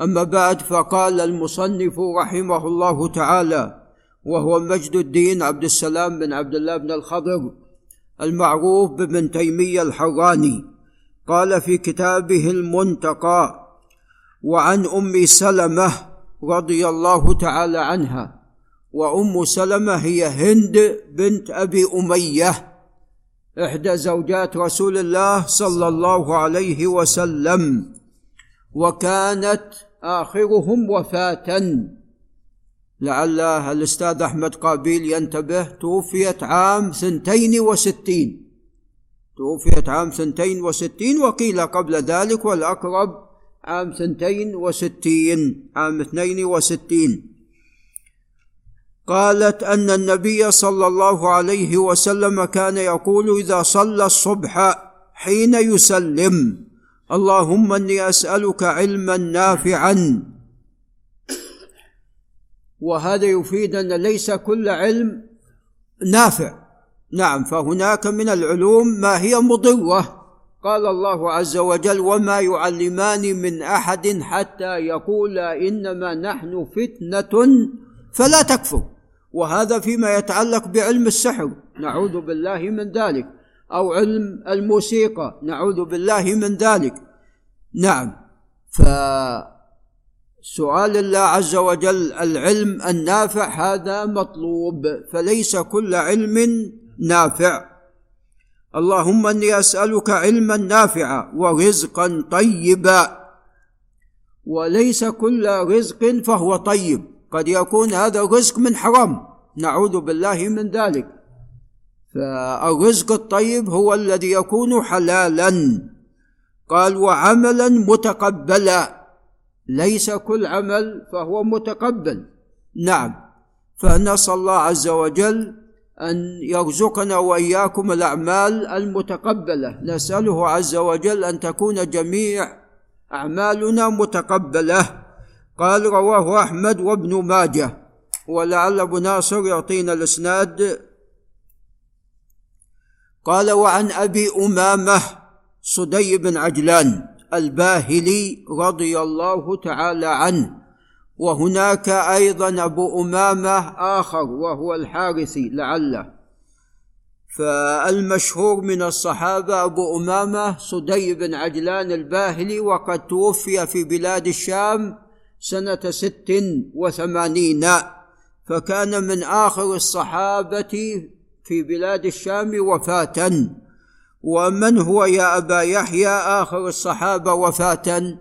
أما بعد فقال المصنف رحمه الله تعالى وهو مجد الدين عبد السلام بن عبد الله بن الخضر المعروف بابن تيمية الحراني. قال في كتابه المنتقى وعن أم سلمة رضي الله تعالى عنها وأم سلمة هي هند بنت أبي أمية إحدى زوجات رسول الله صلى الله عليه وسلم. وكانت آخرهم وفاة. لعل الاستاذ أحمد قابيل ينتبه توفيت عام ثنتين وستين. توفيت عام ثنتين وستين وقيل قبل ذلك والأقرب عام ثنتين وستين عام اثنين وستين. قالت أن النبي صلى الله عليه وسلم كان يقول إذا صلى الصبح حين يسلم. اللهم إني أسألك علما نافعا. وهذا يفيد أن ليس كل علم نافع. نعم فهناك من العلوم ما هي مضره قال الله عز وجل وما يعلمان من أحد حتى يقولا إنما نحن فتنة فلا تكفر. وهذا فيما يتعلق بعلم السحر. نعوذ بالله من ذلك. أو علم الموسيقى. نعوذ بالله من ذلك. نعم. فسؤال الله عز وجل العلم النافع هذا مطلوب فليس كل علم نافع. اللهم إني أسألك علما نافعا ورزقا طيبا. وليس كل رزق فهو طيب. قد يكون هذا الرزق من حرام. نعوذ بالله من ذلك. فالرزق الطيب هو الذي يكون حلالا. قال وعملا متقبلا. ليس كل عمل فهو متقبل. نعم. فنسأل الله عز وجل أن يرزقنا وإياكم الأعمال المتقبلة. نسأله عز وجل أن تكون جميع أعمالنا متقبلة. قال رواه أحمد وابن ماجه. ولعل أبو ناصر يعطينا الإسناد. قال وعن أبي أمامة صدي بن عجلان الباهلي رضي الله تعالى عنه وهناك أيضا أبو أمامة آخر وهو الحارثي لعله. فالمشهور من الصحابة أبو أمامة صدي بن عجلان الباهلي وقد توفي في بلاد الشام سنة ست وثمانين فكان من آخر الصحابة في بلاد الشام وفاة. ومن هو يا أبا يحيى؟ آخر الصحابة وفاة.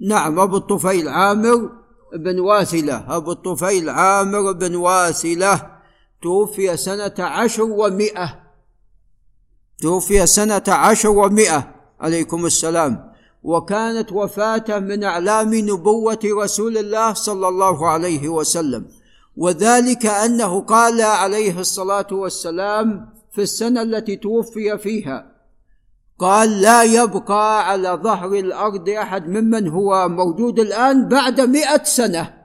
نعم أبو الطفيل عامر بن واثلة أبو الطفيل عامر بن واثلة توفي سنة عشر ومئة. توفي سنة عشر ومئة. عليكم السلام. وكانت وفاته من أعلام نبوة رسول الله صلى الله عليه وسلم. وذلك أنه قال عليه الصلاة والسلام في السنة التي توفي فيها قال لا يبقى على ظهر الأرض أحد ممن هو موجود الآن بعد مئة سنة.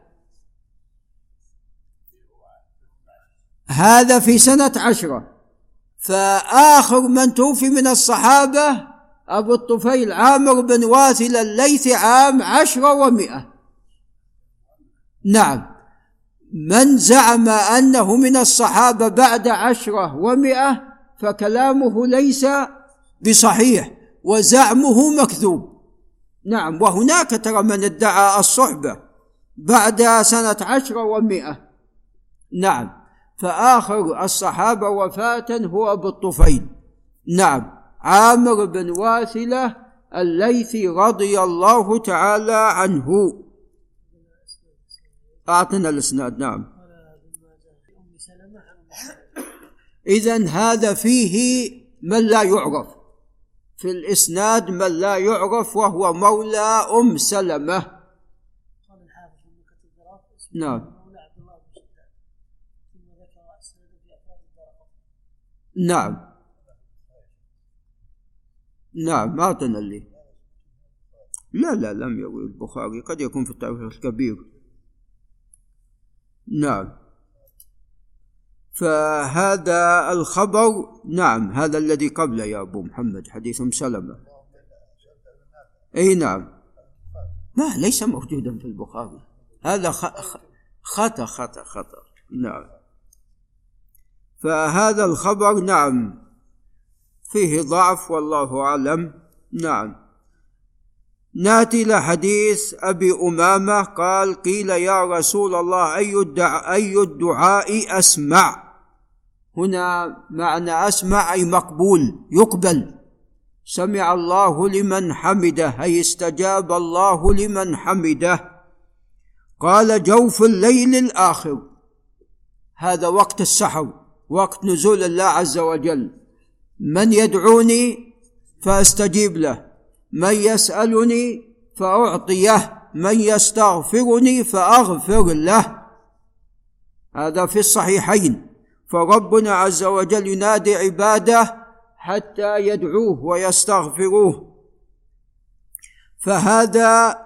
هذا في سنة عشرة. فآخر من توفي من الصحابة أبو الطفيل عامر بن واثل الليثي عام عشرة ومئة. نعم. من زعم أنه من الصحابة بعد عشرة ومئة فكلامه ليس بصحيح وزعمه مكذوب. نعم وهناك ترى من ادعى الصحبة بعد سنة عشرة ومئة. نعم فآخر الصحابة وفاة هو أبو الطفيل. نعم عامر بن واثلة الليثي رضي الله تعالى عنه. أعطنا الإسناد نعم. إذا هذا فيه من لا يعرف. في الإسناد من لا يعرف وهو مولى أم سلمة. نعم. نعم. نعم أعطنا لي لا لا لم يروي البخاري قد يكون في التاريخ الكبير. نعم. فهذا الخبر نعم هذا الذي قبله يا أبو محمد حديث سلمة. إي نعم. ما ليس موجودا في البخاري. هذا خطأ خطأ خطأ. نعم. فهذا الخبر نعم فيه ضعف والله أعلم. نعم. ناتي إلى حديث أبي أمامة قال قيل يا رسول الله أي الدعاء, أي الدعاء أسمع؟ هنا معنى أسمع أي مقبول يقبل. سمع الله لمن حمده أي استجاب الله لمن حمده. قال جوف الليل الآخر. هذا وقت السحر وقت نزول الله عز وجل. من يدعوني فأستجيب له. من يسألني فأعطيه من يستغفرني فأغفر له. هذا في الصحيحين. فربنا عز وجل ينادي عباده حتى يدعوه ويستغفروه. فهذا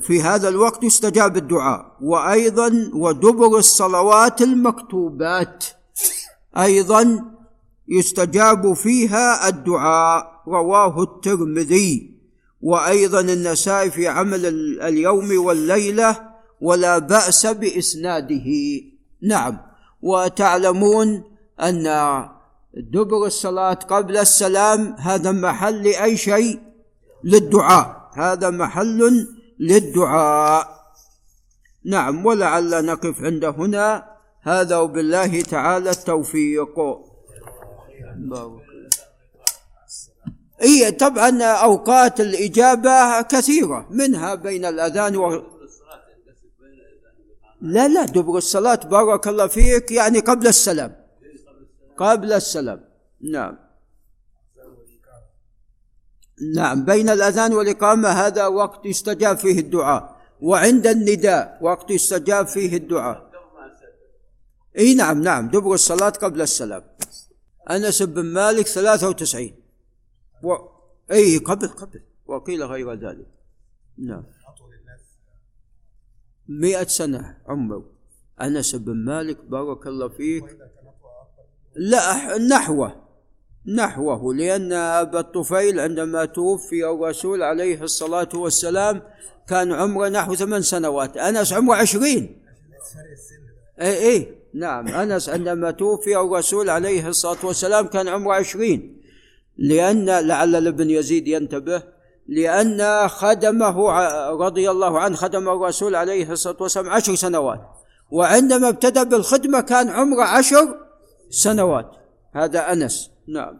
في هذا الوقت يستجاب الدعاء. وأيضا ودبر الصلوات المكتوبات. أيضا يستجاب فيها الدعاء رواه الترمذي. وأيضا النسائي في عمل اليوم والليلة ولا بأس بإسناده. نعم. وتعلمون أن دبر الصلاة قبل السلام هذا محل لاي شيء؟ للدعاء. هذا محل للدعاء. نعم. ولعل نقف عند هنا. هذا وبالله تعالى التوفيق. اي طبعا أوقات الإجابة كثيرة منها بين الأذان و لا لا دبر الصلاة بارك الله فيك يعني قبل السلام. قبل السلام نعم. نعم بين الأذان والإقامة هذا وقت يستجاب فيه الدعاء وعند النداء وقت يستجاب فيه الدعاء. إي نعم نعم دبر الصلاة قبل السلام. أنس بن مالك ثلاثة وتسعين. و... أي قبل قبل. وقيل غير ذلك. نعم. مئة سنة عمره. أنس بن مالك بارك الله فيك. لا نحوه. نحوه لأن أبا الطفيل عندما توفي الرسول عليه الصلاة والسلام كان عمره نحو ثمان سنوات. أنس عمره عشرين. أي أي. نعم أنس عندما توفي الرسول عليه الصلاة والسلام كان عمره عشرين. لأن لعل ابن يزيد ينتبه لأن خدمه رضي الله عنه خدم الرسول عليه الصلاة والسلام عشر سنوات. وعندما ابتدأ بالخدمة كان عمره عشر سنوات. هذا أنس. نعم.